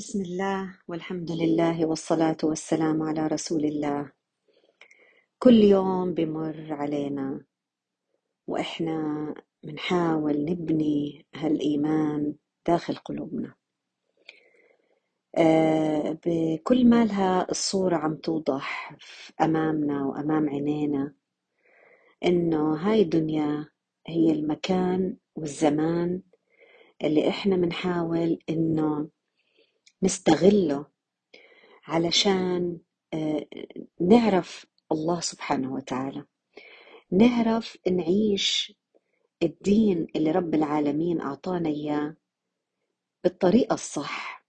بسم الله والحمد لله والصلاة والسلام على رسول الله كل يوم بمر علينا وإحنا بنحاول نبني هالإيمان داخل قلوبنا بكل ما لها الصورة عم توضح أمامنا وأمام عينينا إنه هاي الدنيا هي المكان والزمان اللي إحنا بنحاول إنه نستغله علشان آه، نعرف الله سبحانه وتعالى. نعرف نعيش الدين اللي رب العالمين أعطانا إياه بالطريقة الصح.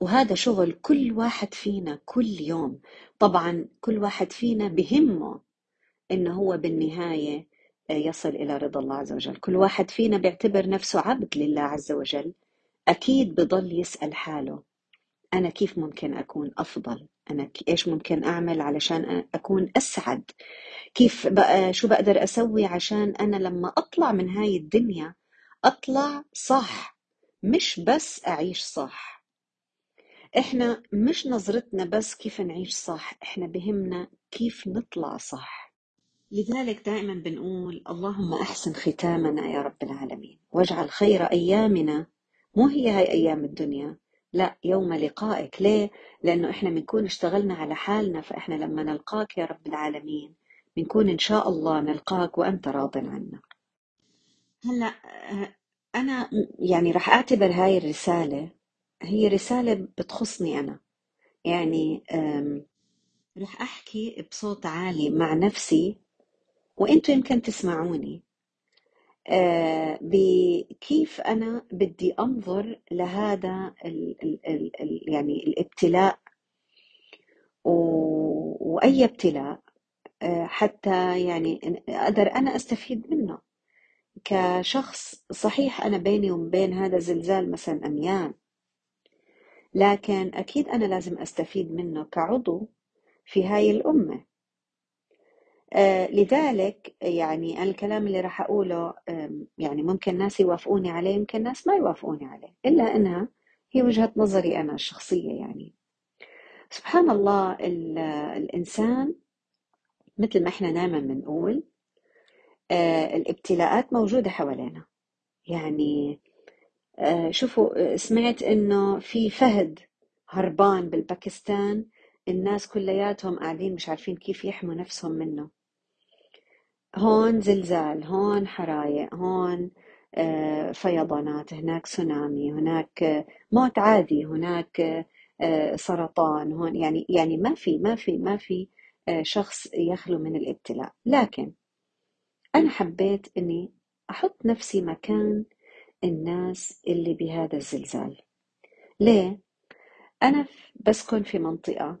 وهذا شغل كل واحد فينا كل يوم. طبعا كل واحد فينا بهمه إنه هو بالنهاية آه، يصل إلى رضا الله عز وجل. كل واحد فينا بيعتبر نفسه عبد لله عز وجل. أكيد بضل يسأل حاله. أنا كيف ممكن أكون أفضل؟ أنا إيش ممكن أعمل علشان أكون أسعد؟ كيف بقى شو بقدر أسوي عشان أنا لما أطلع من هاي الدنيا أطلع صح مش بس أعيش صح. إحنا مش نظرتنا بس كيف نعيش صح إحنا بهمنا كيف نطلع صح. لذلك دائما بنقول اللهم أحسن ختامنا يا رب العالمين. واجعل خير أيامنا مو هي هاي أيام الدنيا. لا يوم لقائك. ليه؟ لأنه إحنا بنكون اشتغلنا على حالنا فإحنا لما نلقاك يا رب العالمين بنكون إن شاء الله نلقاك وأنت راض عنا. هلأ آه، أنا يعني رح أعتبر هاي الرسالة هي رسالة بتخصني أنا. يعني رح أحكي بصوت عالي مع نفسي وأنتوا يمكن تسمعوني. بكيف أنا بدي أنظر لهذا ال ال ال ال يعني الابتلاء؟ و- وأي ابتلاء؟ آه، حتى يعني أقدر أنا أستفيد منه. كشخص صحيح أنا بيني وبين هذا الزلزال مثلا أميال لكن أكيد أنا لازم أستفيد منه كعضو في هاي الأمة. آه، لذلك يعني الكلام اللي راح أقوله يعني ممكن ناس يوافقوني عليه يمكن ناس ما يوافقوني عليه إلا أنها هي وجهة نظري أنا الشخصية يعني. سبحان الله ال- الإنسان مثل ما إحنا دائما بنقول آه، الابتلاءات موجودة حوالينا. يعني آه، شوفوا آه، سمعت إنه في فهد هربان بالباكستان الناس كلياتهم قاعدين مش عارفين كيف يحموا نفسهم منه. هون زلزال هون حرايق هون آه، فيضانات هناك سونامي هناك آه، موت عادي هناك آه، سرطان هون يعني يعني ما في ما في ما في شخص يخلو من الابتلاء. لكن أنا حبيت إني أحط نفسي مكان الناس اللي بهذا الزلزال. ليه؟ أنا ف- بسكن في منطقة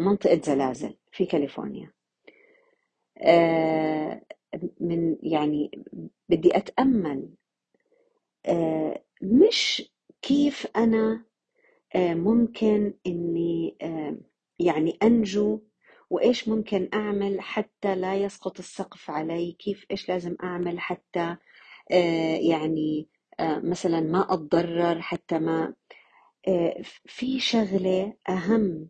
منطقة زلازل في كاليفورنيا. آه، من يعني بدي أتأمل آه، مش كيف أنا آه، ممكن إني يعني أنجو وإيش ممكن أعمل حتى لا يسقط السقف علي كيف إيش لازم أعمل حتى يعني مثلا ما أتضرر حتى ما في شغلة أهم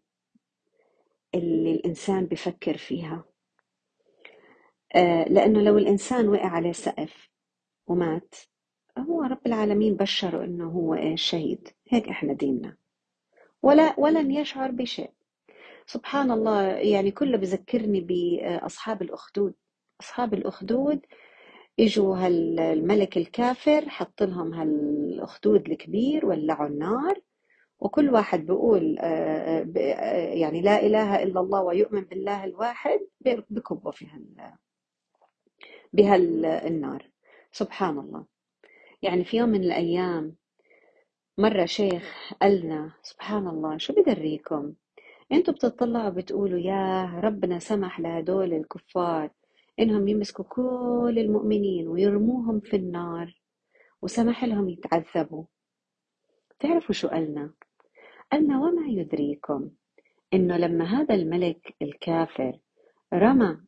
اللي الإنسان بفكر فيها. لأنه لو الإنسان وقع عليه سقف ومات هو رب العالمين بشره إنه هو إيش شهيد. هيك إحنا ديننا. ولا ولن يشعر بشيء. سبحان الله يعني كله بذكرني بأصحاب الأخدود. أصحاب الأخدود إجوا هالملك الكافر حط لهم هالأخدود الكبير ولعوا النار. وكل واحد بيقول آه، آه، يعني لا إله إلا الله ويؤمن بالله الواحد بكبوا في هال بهالنار. سبحان الله يعني في يوم من الأيام مرة شيخ قالنا سبحان الله شو بدريكم؟ أنتوا بتطلعوا بتقولوا يا ربنا سمح لهدول الكفار إنهم يمسكوا كل المؤمنين ويرموهم في النار وسمح لهم يتعذبوا. تعرفوا شو قالنا؟ قالنا وما يدريكم إنه لما هذا الملك الكافر رمى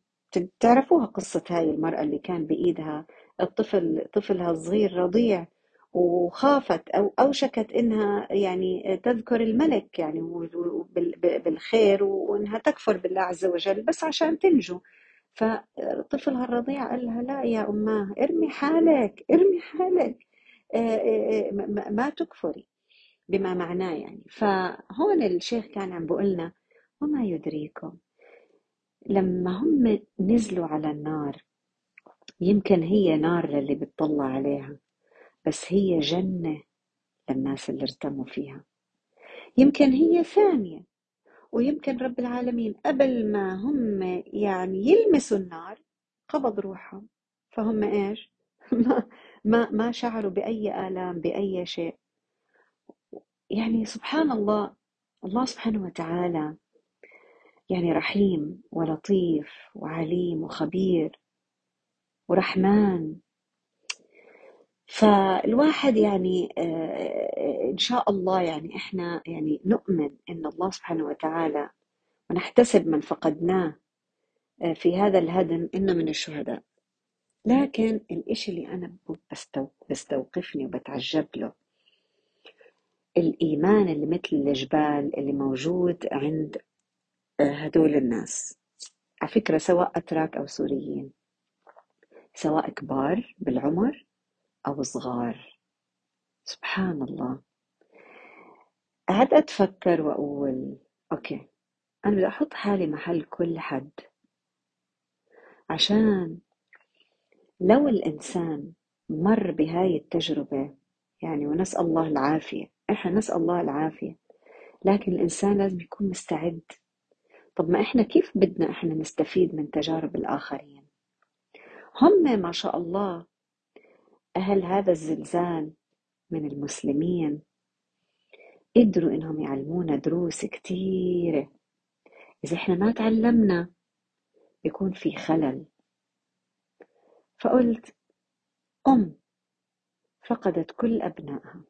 تعرفوها قصة هاي المرأة اللي كان بإيدها الطفل طفلها الصغير رضيع وخافت أو أوشكت إنها يعني تذكر الملك يعني بالخير وإنها تكفر بالله عز وجل بس عشان تنجو. فطفلها الرضيع قال لها لا يا أماه ارمي حالك ارمي حالك آه، آه، آه، ما تكفري. بما معناه يعني. فهون الشيخ كان عم بقولنا وما يدريكم لما هم نزلوا على النار يمكن هي نار للي بتطلع عليها بس هي جنة للناس اللي ارتموا فيها. يمكن هي ثانية ويمكن رب العالمين قبل ما هم يعني يلمسوا النار قبض روحهم. فهم إيش؟ ما ما ما شعروا بأي آلام بأي شيء. يعني سبحان الله الله سبحانه وتعالى يعني رحيم ولطيف وعليم وخبير ورحمن. فالواحد يعني آه، إن شاء الله يعني إحنا يعني نؤمن إن الله سبحانه وتعالى ونحتسب من فقدناه آه، في هذا الهدم إنه من الشهداء. لكن الإشي اللي أنا بستوقفني وبتعجب له الإيمان اللي مثل الجبال اللي موجود عند هدول الناس. على فكرة سواء أتراك أو سوريين سواء كبار بالعمر أو صغار. سبحان الله. قعدت أتفكر وأقول أوكي أنا بدي أحط حالي محل كل حد. عشان لو الإنسان مر بهاي التجربة يعني ونسأل الله العافية إحنا نسأل الله العافية لكن الإنسان لازم يكون مستعد. طب ما إحنا كيف بدنا إحنا نستفيد من تجارب الآخرين؟ هم ما شاء الله أهل هذا الزلزال من المسلمين قدروا إنهم يعلمونا دروس كتيرة إذا إحنا ما تعلمنا بيكون في خلل. فقلت أم فقدت كل أبنائها.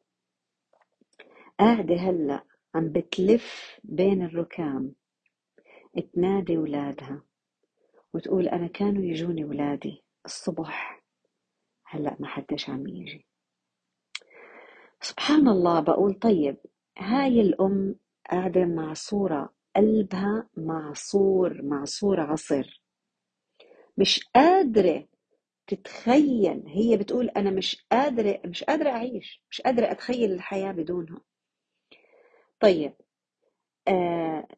قاعدة هلأ عم بتلف بين الركام. تنادي ولادها وتقول أنا كانوا يجوني ولادي الصبح. هلأ ما حدش عم يجي. سبحان الله بقول طيب هاي الأم قاعدة معصورة قلبها معصور معصور عصر مش قادرة تتخيل هي بتقول أنا مش قادرة مش قادرة أعيش مش قادرة أتخيل الحياة بدونها. طيب آه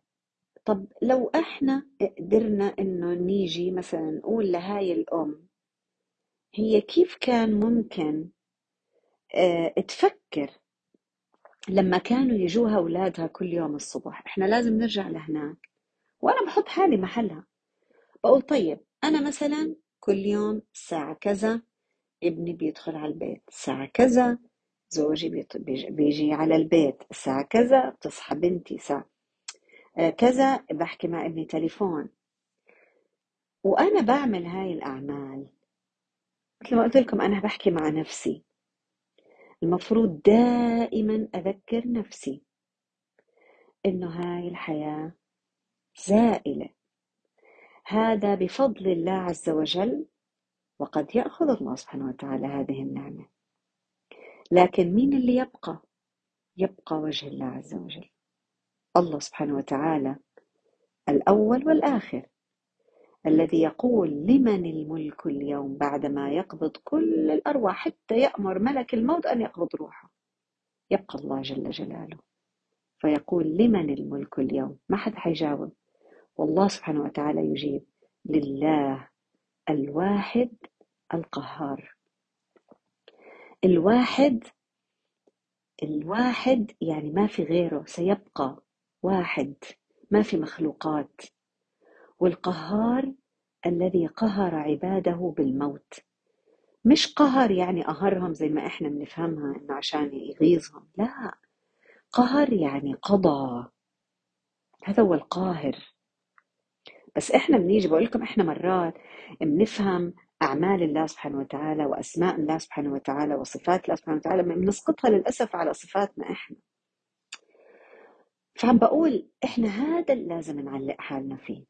طب لو إحنا قدرنا انه نيجي مثلا نقول لهاي الأم هي كيف كان ممكن آه تفكر لما كانوا يجوها أولادها كل يوم الصبح؟ إحنا لازم نرجع لهناك. وأنا بحط حالي محلها. بقول طيب أنا مثلا كل يوم الساعة كذا ابني بيدخل على البيت الساعة كذا زوجي بيجي على البيت الساعة كذا بتصحى بنتي ساعة كذا بحكي مع ابني تليفون. وأنا بعمل هاي الأعمال. مثل ما قلت لكم أنا بحكي مع نفسي. المفروض دائما أذكر نفسي. إنه هاي الحياة زائلة. هذا بفضل الله عز وجل وقد يأخذ الله سبحانه وتعالى هذه النعمة. لكن مين اللي يبقى؟ يبقى وجه الله عز وجل. الله سبحانه وتعالى الأول والآخر الذي يقول لمن الملك اليوم بعدما يقبض كل الأرواح حتى يأمر ملك الموت أن يقبض روحه؟ يبقى الله جل جلاله. فيقول لمن الملك اليوم ما حد حيجاوب؟ والله سبحانه وتعالى يجيب لله الواحد القهار. الواحد الواحد يعني ما في غيره سيبقى واحد ما في مخلوقات. والقهار الذي قهر عباده بالموت. مش قهر يعني قهرهم زي ما إحنا بنفهمها إنه عشان يغيظهم لا. قهر يعني قضى. هذا هو القاهر. بس إحنا بنيجي بقول لكم إحنا مرات بنفهم أعمال الله سبحانه وتعالى وأسماء الله سبحانه وتعالى وصفات الله سبحانه وتعالى بنسقطها للأسف على صفاتنا إحنا. فعم بقول إحنا هذا اللي لازم نعلق حالنا فيه.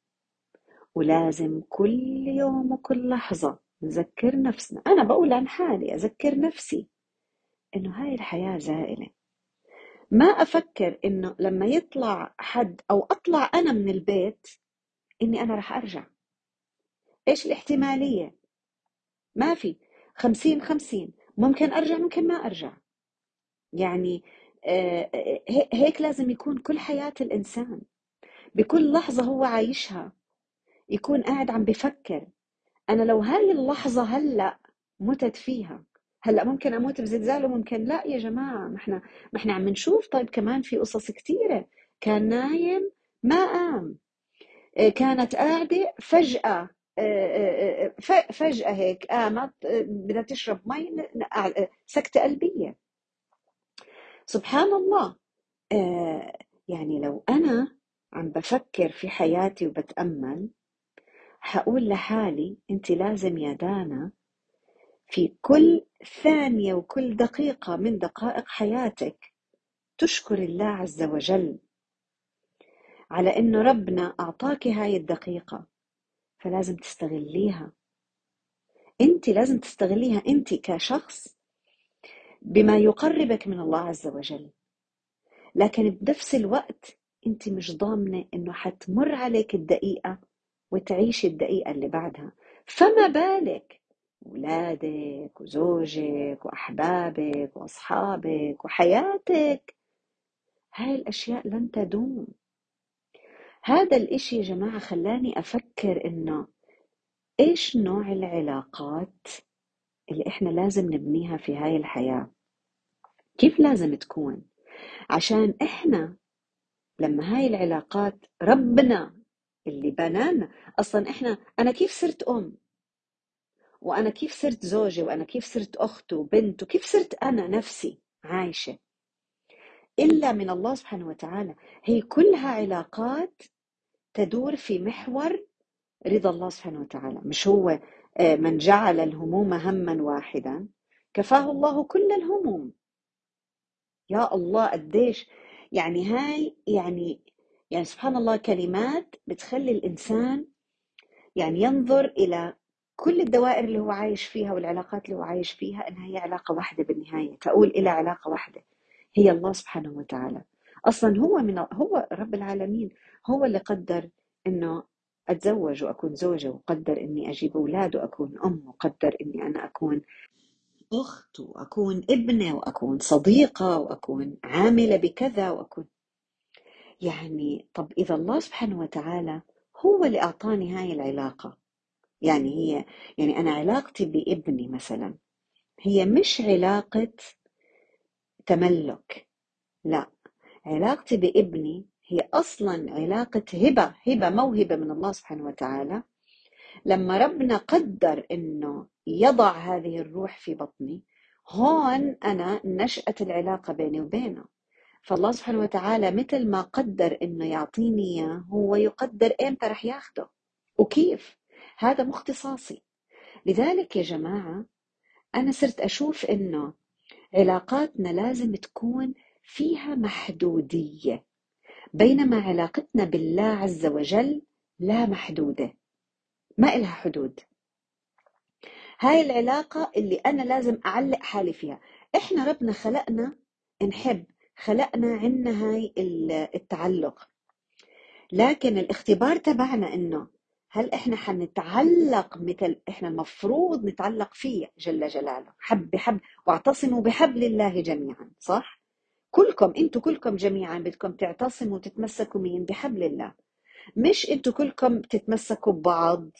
ولازم كل يوم وكل لحظة نذكر نفسنا. أنا بقول عن حالي أذكر نفسي إنه هاي الحياة زائلة ما أفكر إنه لما يطلع حد أو أطلع أنا من البيت إني أنا رح أرجع. إيش الاحتمالية؟ ما في. خمسين خمسين. ممكن أرجع ممكن ما أرجع. يعني هيك لازم يكون كل حياة الإنسان بكل لحظة هو عايشها يكون قاعد عم بفكر أنا لو هاي اللحظة هلأ متت فيها هلأ ممكن أموت بزلزال وممكن لأ يا جماعة ما إحنا ما إحنا عم نشوف. طيب كمان في قصص كثيره كان نايم ما قام آه، كانت قاعدة فجأة آه، آه، فجأة هيك قامت بدها تشرب مي سكتة قلبية. سبحان الله. يعني لو أنا عم بفكر في حياتي وبتأمل حقول لحالي أنت لازم يا دانا في كل ثانية وكل دقيقة من دقائق حياتك تشكر الله عز وجل على إنه ربنا أعطاك هاي الدقيقة فلازم تستغليها. أنت لازم تستغليها أنت كشخص. بما يقربك من الله عز وجل. لكن بنفس الوقت أنت مش ضامنة إنه حتمر عليك الدقيقة وتعيش الدقيقة اللي بعدها. فما بالك؟ ولادك وزوجك وأحبابك وأصحابك وحياتك. هاي الأشياء لن تدوم. هذا الإشي يا جماعة خلاني أفكر إنه إيش نوع العلاقات اللي إحنا لازم نبنيها في هاي الحياة. كيف لازم تكون؟ عشان إحنا لما هاي العلاقات ربنا اللي بنانا أصلا إحنا أنا كيف صرت أم؟ وأنا كيف صرت زوجة وأنا كيف صرت أخت وبنت وكيف صرت أنا نفسي عايشة؟ إلا من الله سبحانه وتعالى. هي كلها علاقات تدور في محور رضا الله سبحانه وتعالى. مش هو من جعل الهموم هما واحدا كفاه الله كل الهموم. يا الله قديش يعني هاي يعني يعني سبحان الله كلمات بتخلي الإنسان يعني ينظر إلى كل الدوائر اللي هو عايش فيها والعلاقات اللي هو عايش فيها إنها هي علاقة واحدة بالنهاية تؤول إلى علاقة واحدة هي الله سبحانه وتعالى. أصلا هو من هو رب العالمين هو اللي قدر إنه أتزوج وأكون زوجة وقدر إني أجيب أولاد وأكون أم وقدر إني أنا أكون أخت وأكون ابنة وأكون صديقة وأكون عاملة بكذا وأكون. يعني طب إذا الله سبحانه وتعالى هو اللي أعطاني هاي العلاقة. يعني هي يعني أنا علاقتي بابني مثلا هي مش علاقة تملك لا. علاقتي بابني هي أصلا علاقة هبة هبة موهبة من الله سبحانه وتعالى. لما ربنا قدر إنه يضع هذه الروح في بطني هون أنا نشأت العلاقة بيني وبينه. فالله سبحانه وتعالى مثل ما قدر إنه يعطيني إياه هو يقدر إمتى رح ياخده. وكيف؟ هذا مو اختصاصي. لذلك يا جماعة أنا صرت أشوف إنه علاقاتنا لازم تكون فيها محدودية. بينما علاقتنا بالله عز وجل لا محدودة. ما إلها حدود. هاي العلاقة اللي أنا لازم أعلق حالي فيها. إحنا ربنا خلقنا نحب خلقنا عنا هاي التعلق. لكن الاختبار تبعنا إنه هل إحنا حنتعلق مثل إحنا المفروض نتعلق فيه جل جلاله؟ حب بحب واعتصموا بحبل الله جميعا صح؟ كلكم أنتم كلكم جميعا بدكم تعتصموا وتتمسكوا مين بحبل الله. مش أنتم كلكم تتمسكوا ببعض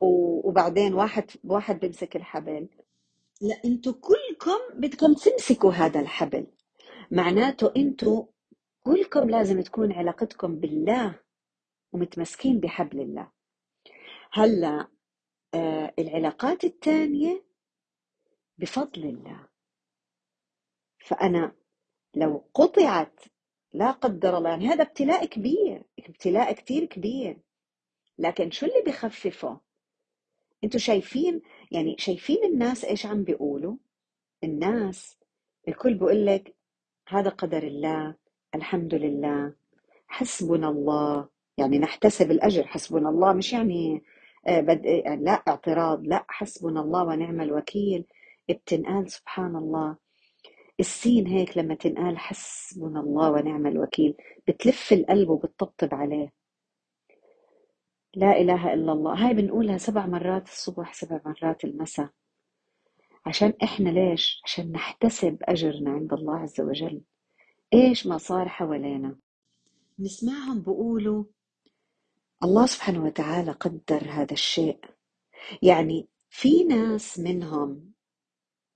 وبعدين واحد واحد بيمسك الحبل. لا أنتم كلكم بدكم تمسكوا هذا الحبل. معناته أنتم كلكم لازم تكون علاقتكم بالله ومتمسكين بحبل الله. هلا آه العلاقات الثانية بفضل الله. فأنا لو قطعت لا قدر الله يعني هذا ابتلاء كبير ابتلاء كتير كبير. لكن شو اللي بخففه؟ أنتوا شايفين يعني شايفين الناس إيش عم بيقولوا؟ الناس الكل بيقول لك هذا قدر الله الحمد لله حسبنا الله. يعني نحتسب الأجر حسبنا الله. مش يعني آه، بد... يعني لا اعتراض لا حسبنا الله ونعم الوكيل. بتنقال سبحان الله. السين هيك لما تنقال حسبنا الله ونعم الوكيل بتلف القلب وبتطبطب عليه. لا إله إلا الله. هاي بنقولها سبع مرات الصبح سبع مرات المساء. عشان إحنا ليش؟ عشان نحتسب أجرنا عند الله عز وجل. إيش ما صار حوالينا. نسمعهم بيقولوا الله سبحانه وتعالى قدر هذا الشيء. يعني في ناس منهم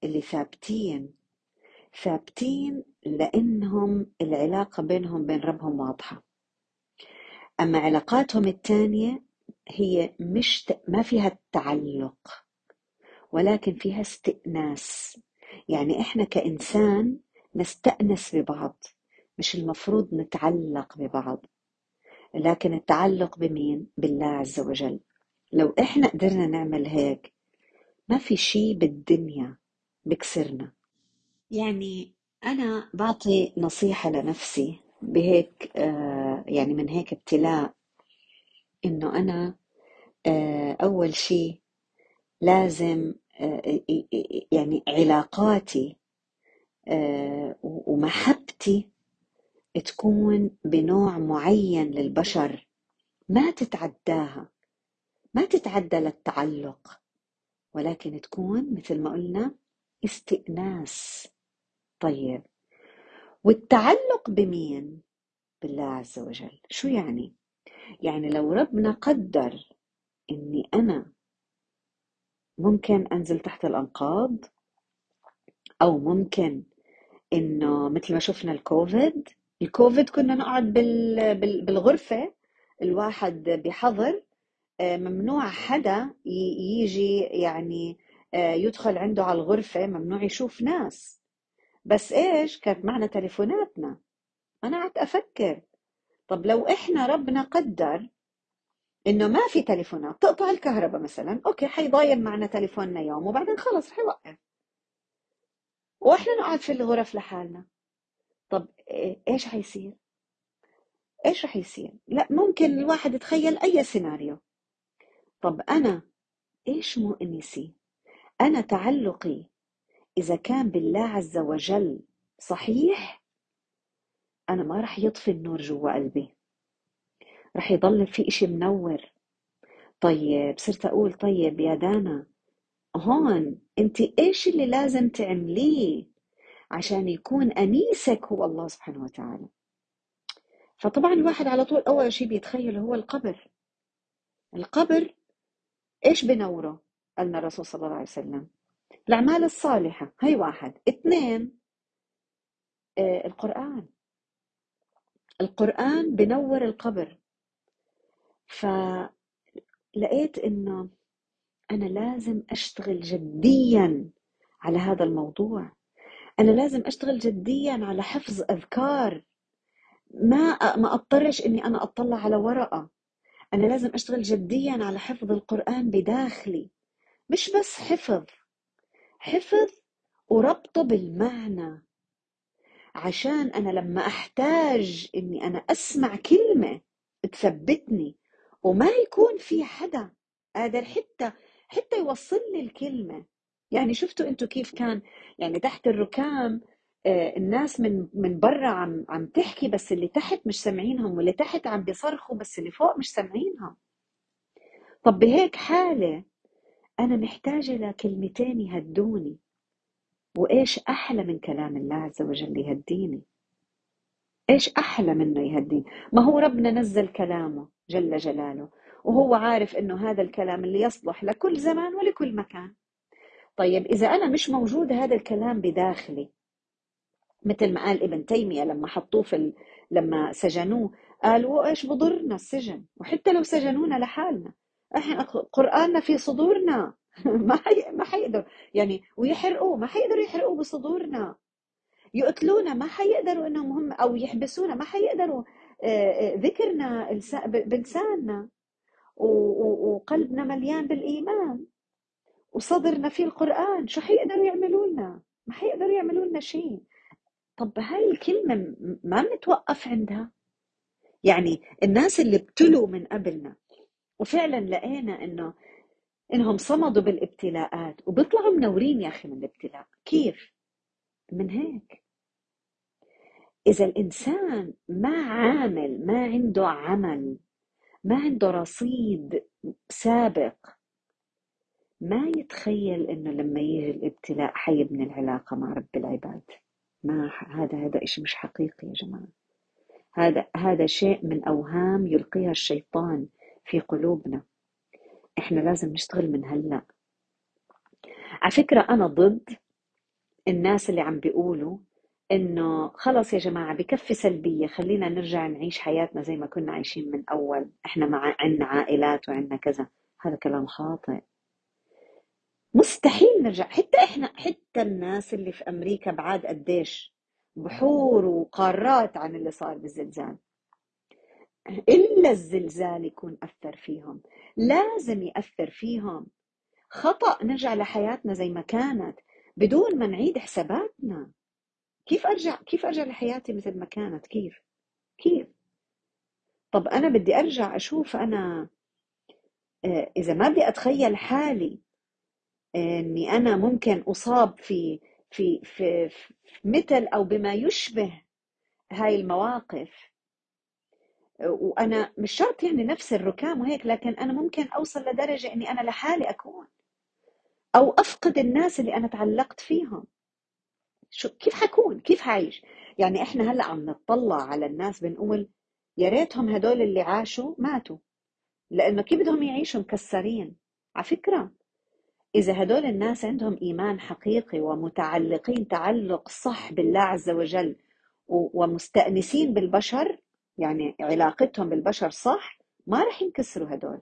اللي ثابتين ثابتين لأنهم العلاقة بينهم بين ربهم واضحة. أما علاقاتهم التانية هي مش ت... ما فيها التعلق ولكن فيها استئناس. يعني إحنا كإنسان نستأنس ببعض مش المفروض نتعلق ببعض. لكن التعلق بمين؟ بالله عز وجل. لو إحنا قدرنا نعمل هيك ما في شيء بالدنيا بكسرنا. يعني أنا بعطي نصيحة لنفسي بهيك آه يعني من هيك ابتلاء إنه أنا آه أول شيء لازم آه يعني علاقاتي آه ومحبتي تكون بنوع معين للبشر ما تتعداها ما تتعدى للتعلق ولكن تكون مثل ما قلنا استئناس. طيب والتعلق بمين؟ بالله عز وجل. شو يعني؟ يعني لو ربنا قدر إني أنا ممكن أنزل تحت الأنقاض أو ممكن إنه مثل ما شفنا الكوفيد الكوفيد كنا نقعد بال... بال... بالغرفة الواحد بحظر ممنوع حدا يجي يعني يدخل عنده على الغرفة ممنوع يشوف ناس. بس إيش كانت معنا تليفوناتنا؟ أنا قعدت أفكر. طب لو إحنا ربنا قدر إنه ما في تليفونات تقطع الكهرباء مثلا أوكي حيضايم معنا تليفوننا يوم وبعدين خلص حيوقف. وإحنا نقعد في الغرف لحالنا. طب إيش حيصير؟ إيش رح يصير؟ لا ممكن الواحد يتخيل أي سيناريو. طب أنا إيش مؤنسي؟ أنا تعلقي إذا كان بالله عز وجل صحيح أنا ما رح يطفي النور جوا قلبي. رح يضل في إشي منور. طيب صرت أقول طيب يا دانا هون أنت إيش اللي لازم تعمليه عشان يكون أنيسك هو الله سبحانه وتعالى؟ فطبعا الواحد على طول أول شيء بيتخيل هو القبر. القبر إيش بنوره؟ قالنا الرسول صلى الله عليه وسلم. الأعمال الصالحة. هي واحد. اثنين آه القرآن. القرآن بنور القبر. فلقيت إنه أنا لازم أشتغل جديا على هذا الموضوع. أنا لازم أشتغل جديا على حفظ أذكار. ما ما أضطرش إني أنا أطلع على ورقة. أنا لازم أشتغل جديا على حفظ القرآن بداخلي. مش بس حفظ. حفظ وربطه بالمعنى. عشان أنا لما أحتاج إني أنا أسمع كلمة تثبتني وما يكون في حدا قادر حتى حتى يوصل لي الكلمة. يعني شفتوا أنتوا كيف كان؟ يعني تحت الركام الناس من من برا عم عم تحكي بس اللي تحت مش سامعينهم واللي تحت عم بيصرخوا بس اللي فوق مش سامعينهم. طب بهيك حالة أنا محتاجة لكلمتين يهدوني. وإيش أحلى من كلام الله عز وجل يهديني؟ إيش أحلى منه يهديني؟ ما هو ربنا نزل كلامه جل جلاله وهو عارف إنه هذا الكلام اللي يصلح لكل زمان ولكل مكان. طيب إذا أنا مش موجود هذا الكلام بداخلي مثل ما قال ابن تيمية لما حطوه في ال... لما سجنوه قالوا إيش بضرنا السجن؟ وحتى لو سجنونا لحالنا. إحنا قرآننا في صدورنا. ما حي... ما حيقدروا يعني ويحرقوه ما حيقدروا يحرقوه بصدورنا. يقتلونا ما حيقدروا إنهم هم أو يحبسونا ما حيقدروا ذكرنا بلساننا. وقلبنا مليان بالإيمان. وصدرنا فيه القرآن. شو حيقدروا يعملوا لنا؟ ما حيقدروا يعملوا لنا شيء. طب هاي الكلمة ما بنتوقف عندها. يعني الناس اللي ابتلوا من قبلنا وفعلا لقينا إنه إنهم صمدوا بالابتلاءات وبيطلعوا منورين يا أخي من الابتلاء. كيف؟ من هيك. إذا الإنسان ما عامل ما عنده عمل ما عنده رصيد سابق ما يتخيل إنه لما يجي الابتلاء حيبني العلاقة مع رب العباد. ما هذا هذا شيء مش حقيقي يا جماعة. هذا هذا شيء من أوهام يلقيها الشيطان. في قلوبنا. إحنا لازم نشتغل من هلا على فكرة أنا ضد الناس اللي عم بيقولوا إنه خلص يا جماعة بكفي سلبية خلينا نرجع نعيش حياتنا زي ما كنا عايشين من أول. إحنا مع عندنا عائلات وعندنا كذا. هذا كلام خاطئ. مستحيل نرجع. حتى إحنا حتى الناس اللي في أمريكا بعاد قديش بحور وقارات عن اللي صار بالزلزال. إلا الزلزال يكون أثر فيهم. لازم يأثر فيهم. خطأ نرجع لحياتنا زي ما كانت بدون ما نعيد حساباتنا. كيف أرجع كيف أرجع لحياتي مثل ما كانت؟ كيف؟ كيف؟ طب أنا بدي أرجع أشوف أنا آه، إذا ما بدي أتخيل حالي إني أنا ممكن أصاب في في في, في مثل أو بما يشبه هاي المواقف. وأنا مش شرط يعني نفس الركام وهيك لكن أنا ممكن أوصل لدرجة إني أنا لحالي أكون أو أفقد الناس اللي أنا تعلقت فيهم. شو كيف حكون؟ كيف حعيش؟ يعني إحنا هلأ عم نطلع على الناس بنقول يا ريتهم هدول اللي عاشوا ماتوا لأنه كيف بدهم يعيشوا مكسرين؟ على فكرة إذا هدول الناس عندهم إيمان حقيقي ومتعلقين تعلق صح بالله عز وجل ومستأنسين بالبشر يعني علاقتهم بالبشر صح؟ ما رح ينكسروا هدول.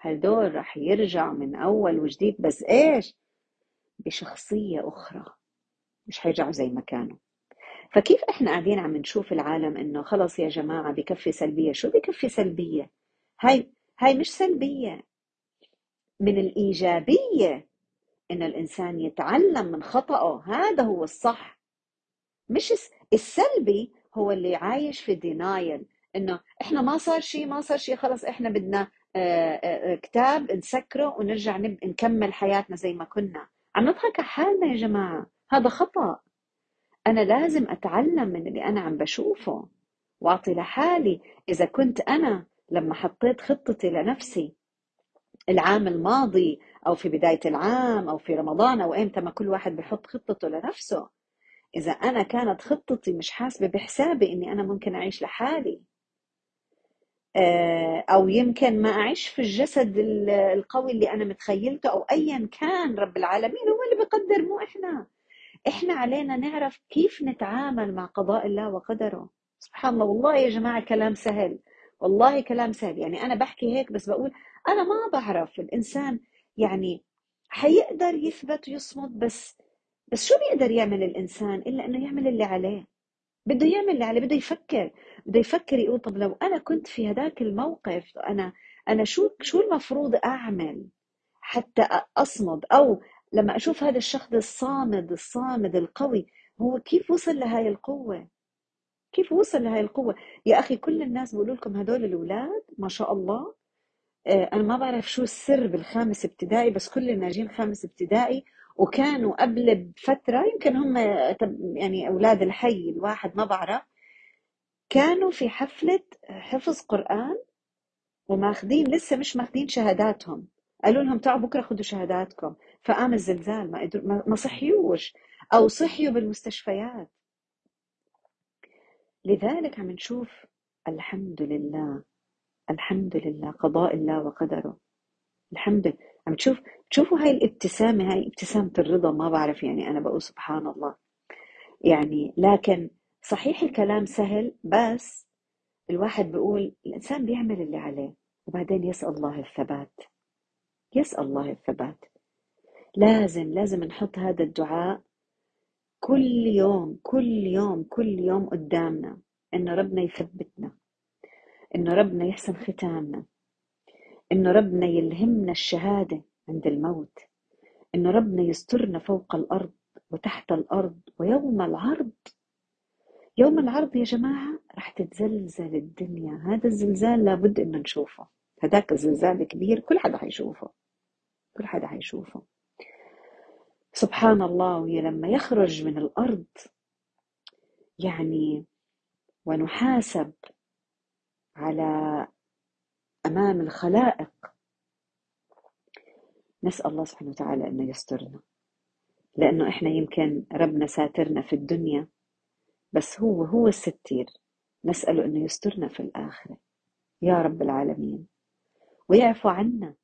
هدول رح يرجعوا من أول وجديد. بس إيش؟ بشخصية أخرى. مش حيرجعوا زي ما كانوا. فكيف إحنا قاعدين عم نشوف العالم إنه خلص يا جماعة بكفي سلبية؟ شو بكفي سلبية؟ هاي هاي مش سلبية. من الإيجابية ان الإنسان يتعلم من خطأه. هذا هو الصح. مش السلبي هو اللي عايش في دينايل إنه إحنا ما صار شيء ما صار شيء خلص إحنا بدنا آه، آه، كتاب نسكره ونرجع نكمل حياتنا زي ما كنا. عم نضحك على حالنا يا جماعة. هذا خطأ. أنا لازم أتعلم من اللي أنا عم بشوفه. وأعطي لحالي إذا كنت أنا لما حطيت خطتي لنفسي العام الماضي أو في بداية العام أو في رمضان أو إمتى ما كل واحد بحط خطته لنفسه. إذا أنا كانت خطتي مش حاسبة بحسابي إني أنا ممكن أعيش لحالي آه، أو يمكن ما أعيش في الجسد القوي اللي أنا متخيلته أو أيا كان رب العالمين هو اللي بقدر مو إحنا. إحنا علينا نعرف كيف نتعامل مع قضاء الله وقدره. سبحان الله والله يا جماعة كلام سهل. والله كلام سهل. يعني أنا بحكي هيك بس بقول أنا ما بعرف الإنسان يعني حيقدر يثبت ويصمد بس بس شو بيقدر يعمل الإنسان إلا إنه يعمل اللي عليه؟ بده يعمل اللي عليه بده يفكر بده يفكر يقول طب لو أنا كنت في هذاك الموقف أنا أنا شو شو المفروض أعمل حتى أصمد؟ أو لما أشوف هذا الشخص الصامد الصامد القوي هو كيف وصل لهاي القوة؟ كيف وصل لهاي القوة؟ يا أخي كل الناس بيقولوا لكم هدول الأولاد ما شاء الله آه، أنا ما بعرف شو السر بالخامس ابتدائي بس كل الناجين خامس ابتدائي وكانوا قبل بفترة يمكن هم يعني أولاد الحي الواحد ما بعرف كانوا في حفلة حفظ قرآن وماخذين لسه مش ماخذين شهاداتهم. قالوا لهم تعالوا بكرة خذوا شهاداتكم. فقام الزلزال ما ما صحيوش. أو صحيوا بالمستشفيات. لذلك عم نشوف الحمد لله الحمد لله قضاء الله وقدره. الحمد لله. عم تشوف تشوفوا هاي الابتسامة؟ هاي ابتسامة الرضا ما بعرف يعني أنا بقول سبحان الله. يعني لكن صحيح الكلام سهل بس الواحد بيقول الإنسان بيعمل اللي عليه وبعدين يسأل الله الثبات. يسأل الله الثبات. لازم لازم نحط هذا الدعاء كل يوم كل يوم كل يوم قدامنا إنه ربنا يثبتنا إنه ربنا يحسن ختامنا. إنه ربنا يلهمنا الشهادة عند الموت إنه ربنا يسترنا فوق الأرض وتحت الأرض ويوم العرض. يوم العرض يا جماعة رح تتزلزل الدنيا هذا الزلزال لابد إنه نشوفه هذاك الزلزال الكبير كل حدا حيشوفه كل حدا حيشوفه. سبحان الله وهي لما يخرج من الأرض يعني ونحاسب على أمام الخلائق. نسأل الله سبحانه وتعالى أنه يسترنا. لأنه إحنا يمكن ربنا ساترنا في الدنيا بس هو هو الستير. نسأله أنه يسترنا في الآخرة. يا رب العالمين. ويعفو عنا.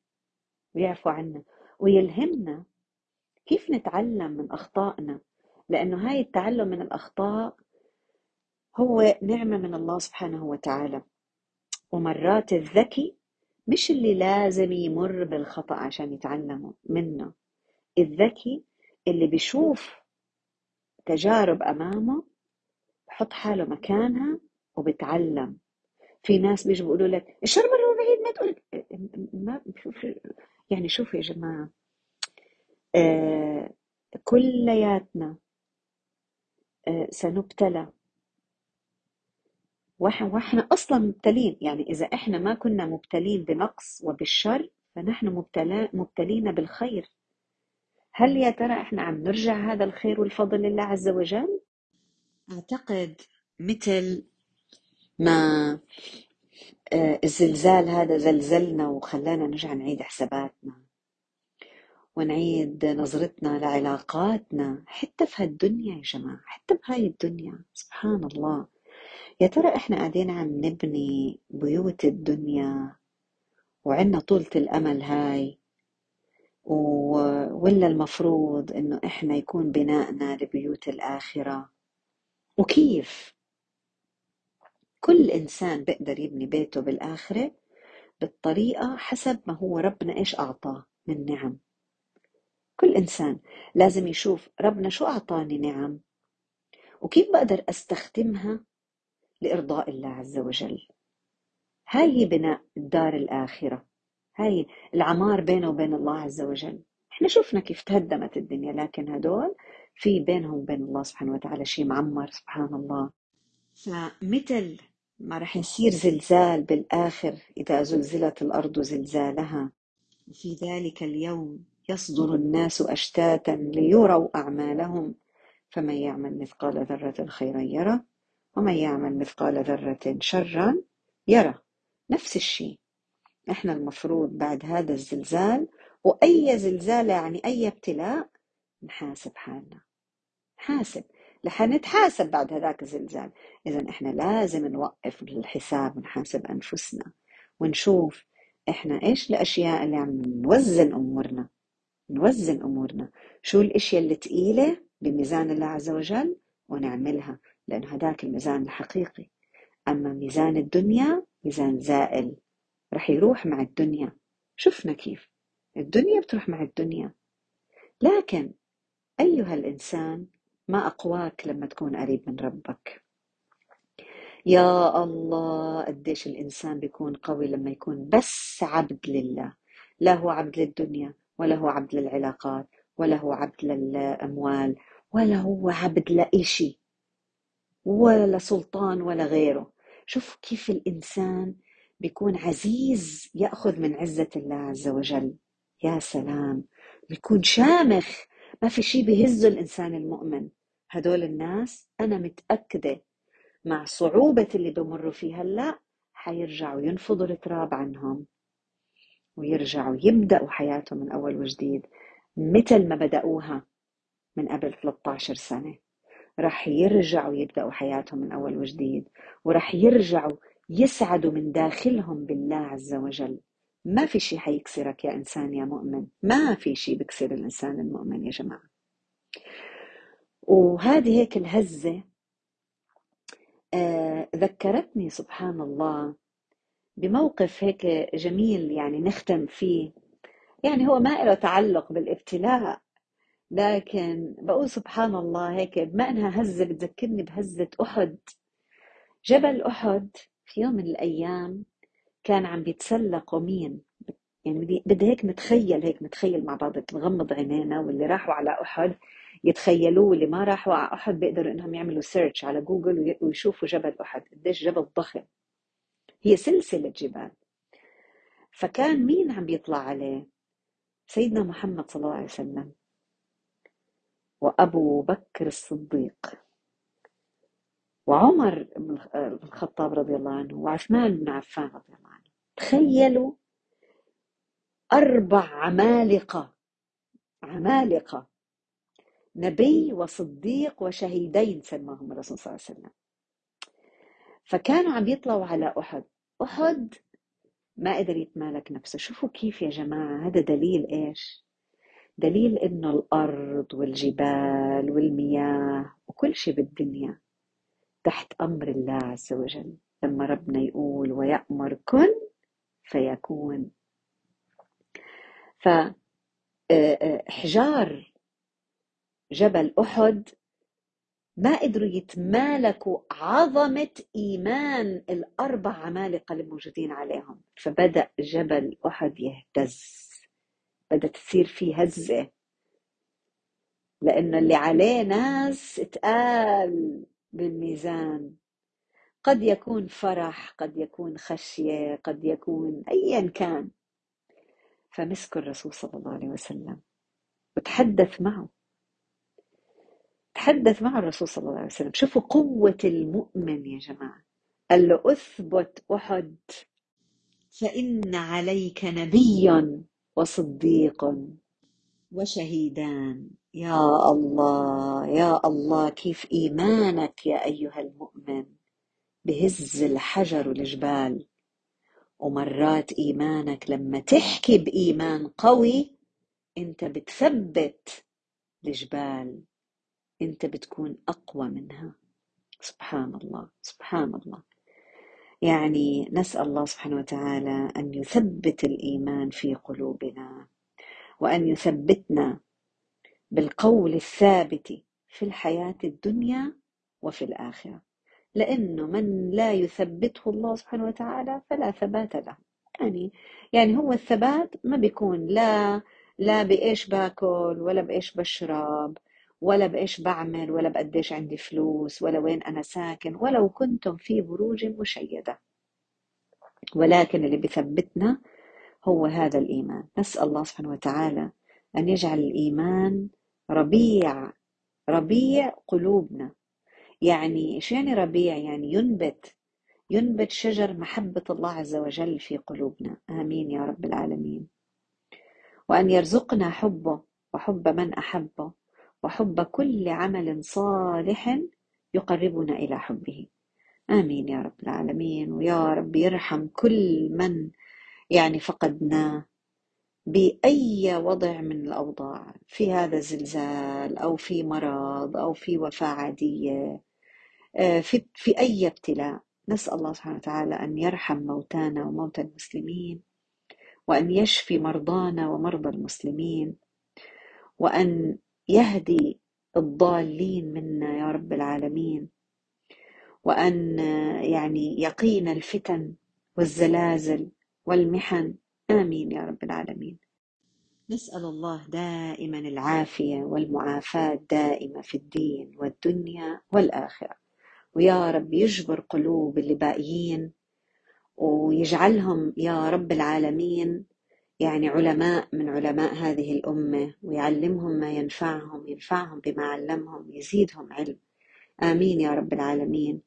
ويعفو عنا. ويلهمنا كيف نتعلم من أخطائنا. لأنه هاي التعلم من الأخطاء هو نعمة من الله سبحانه وتعالى. ومرات الذكي مش اللي لازم يمر بالخطأ عشان يتعلم منه. الذكي اللي بيشوف تجارب أمامه بحط حاله مكانها وبتعلم في ناس بيجوا بيقولوا لك الشر مرة بعيد ما تقول ما يعني شوفوا يا جماعة آه كلياتنا آه سنبتلى وإحنا أصلا مبتلين. يعني إذا إحنا ما كنا مبتلين بنقص وبالشر فنحن مبتلين بالخير. هل يا ترى إحنا عم نرجع هذا الخير والفضل لله عز وجل؟ أعتقد مثل ما آه، الزلزال هذا زلزلنا وخلانا نرجع نعيد حساباتنا ونعيد نظرتنا لعلاقاتنا. حتى في هالدنيا يا جماعة حتى بهاي الدنيا سبحان الله. يا ترى إحنا قاعدين عم نبني بيوت الدنيا وعنا طولة الأمل هاي؟ و... ولا المفروض إنه إحنا يكون بنائنا لبيوت الآخرة؟ وكيف؟ كل إنسان بيقدر يبني بيته بالآخرة بالطريقة حسب ما هو ربنا إيش أعطاه من نعم. كل إنسان لازم يشوف ربنا شو أعطاني نعم؟ وكيف بقدر أستخدمها لإرضاء الله عز وجل. هاي هي بناء الدار الآخرة. هاي العمار بينه وبين الله عز وجل. إحنا شفنا كيف تهدمت الدنيا لكن هدول في بينهم وبين الله سبحانه وتعالى شيء معمر سبحان الله. فمثل ما رح يصير زلزال بالآخر إذا زلزلت الأرض زلزالها في ذلك اليوم يصدر الناس أشتاتا ليروا أعمالهم فمن يعمل مثقال ذرة خيرا يرى ومن يعمل مثقال ذرة شرا يرى. نفس الشيء. إحنا المفروض بعد هذا الزلزال وأي زلزال يعني أي ابتلاء نحاسب حالنا. حاسب. لحنتحاسب بعد هذاك الزلزال. إذا إحنا لازم نوقف الحساب ونحاسب أنفسنا. ونشوف إحنا إيش الأشياء اللي عم نوزن أمورنا. نوزن أمورنا. شو الأشياء اللي تقيلة بميزان الله عز وجل ونعملها. لأن هذاك الميزان الحقيقي. أما ميزان الدنيا ميزان زائل. رح يروح مع الدنيا. شفنا كيف. الدنيا بتروح مع الدنيا. لكن أيها الإنسان ما أقواك لما تكون قريب من ربك؟ يا الله قديش الإنسان بيكون قوي لما يكون بس عبد لله. لا هو عبد للدنيا ولا هو عبد للعلاقات ولا هو عبد للأموال ولا هو عبد لإشي. ولا سلطان ولا غيره. شوف كيف الإنسان بيكون عزيز يأخذ من عزة الله عز وجل. يا سلام. بيكون شامخ. ما في شيء بيهزه الإنسان المؤمن. هدول الناس أنا متأكدة مع صعوبة اللي بمروا فيها هلأ حيرجعوا ينفضوا التراب عنهم. ويرجعوا يبدأوا حياتهم من أول وجديد. مثل ما بدأوها من قبل 13 سنة. رح يرجعوا يبدأوا حياتهم من أول وجديد ورح يرجعوا يسعدوا من داخلهم بالله عز وجل. ما في شيء حيكسرك يا إنسان يا مؤمن. ما في شيء بكسر الإنسان المؤمن يا جماعة. وهذه هيك الهزة آه ذكرتني سبحان الله بموقف هيك جميل يعني نختم فيه. يعني هو ما له تعلق بالابتلاء لكن بقول سبحان الله هيك بما انها هزة بتذكرني بهزة أحد. جبل أحد في يوم من الأيام كان عم بيتسلقوا مين؟ يعني بدي هيك نتخيل هيك نتخيل مع بعض نغمض عينينا واللي راحوا على أحد يتخيلوه واللي ما راحوا على أحد بيقدروا إنهم يعملوا search على جوجل ويشوفوا جبل أحد. قديش جبل ضخم. هي سلسلة جبال. فكان مين عم بيطلع عليه؟ سيدنا محمد صلى الله عليه وسلم. وأبو بكر الصديق وعمر بن الخطاب رضي الله عنه وعثمان بن عفان رضي الله عنه. تخيلوا أربع عمالقة عمالقة نبي وصديق وشهيدين سماهم الرسول صلى الله عليه وسلم. فكانوا عم يطلعوا على أحد. أحد ما قدر يتمالك نفسه. شوفوا كيف يا جماعة هذا دليل إيش؟ دليل إنه الأرض والجبال والمياه وكل شيء بالدنيا تحت أمر الله عز وجل. لما ربنا يقول ويأمر كن فيكون فحجار آه، آه، جبل أحد ما قدروا يتمالكوا عظمة إيمان الأربع عمالقة الموجودين عليهم. فبدأ جبل أحد يهتز. بدأت تصير فيه هزة. لأنه اللي عليه ناس اتقال بالميزان. قد يكون فرح قد يكون خشية قد يكون أيا كان. فمسكوا الرسول صلى الله عليه وسلم. وتحدث معه. تحدث مع الرسول صلى الله عليه وسلم. شوفوا قوة المؤمن يا جماعة. قال له أثبت أحد. فإن عليك نبي. وصديق وشهيدان. يا الله يا الله كيف إيمانك يا أيها المؤمن؟ بهز الحجر والجبال ومرات إيمانك لما تحكي بإيمان قوي أنت بتثبت الجبال. أنت بتكون أقوى منها. سبحان الله سبحان الله. يعني نسأل الله سبحانه وتعالى أن يثبت الإيمان في قلوبنا وأن يثبتنا بالقول الثابت في الحياة الدنيا وفي الآخرة. لأنه من لا يثبته الله سبحانه وتعالى فلا ثبات له. يعني يعني هو الثبات ما بيكون لا لا بإيش باكل ولا بإيش بشرب ولا بإيش بعمل ولا بقديش عندي فلوس ولا وين أنا ساكن ولو كنتم في بروج مشيدة. ولكن اللي بثبتنا هو هذا الإيمان. نسأل الله سبحانه وتعالى أن يجعل الإيمان ربيع ربيع قلوبنا. يعني إيش يعني ربيع؟ يعني ينبت ينبت شجر محبة الله عز وجل في قلوبنا. آمين يا رب العالمين. وأن يرزقنا حبه وحب من أحبه. وحب كل عمل صالح يقربنا إلى حبه. آمين يا رب العالمين. ويا رب يرحم كل من يعني فقدناه بأي وضع من الأوضاع في هذا الزلزال أو في مرض أو في وفاة عادية آه، في, في أي ابتلاء. نسأل الله سبحانه وتعالى أن يرحم موتانا وموتى المسلمين وأن يشفي مرضانا ومرضى المسلمين وأن يهدي الضالين منا يا رب العالمين وأن يعني يقينا الفتن والزلازل والمحن. آمين يا رب العالمين. نسأل الله دائما العافية والمعافاة دائمة في الدين والدنيا والآخرة. ويا رب يجبر قلوب اللي باقيين ويجعلهم يا رب العالمين يعني علماء من علماء هذه الأمة ويعلمهم ما ينفعهم ينفعهم بما علمهم يزيدهم علم. آمين يا رب العالمين.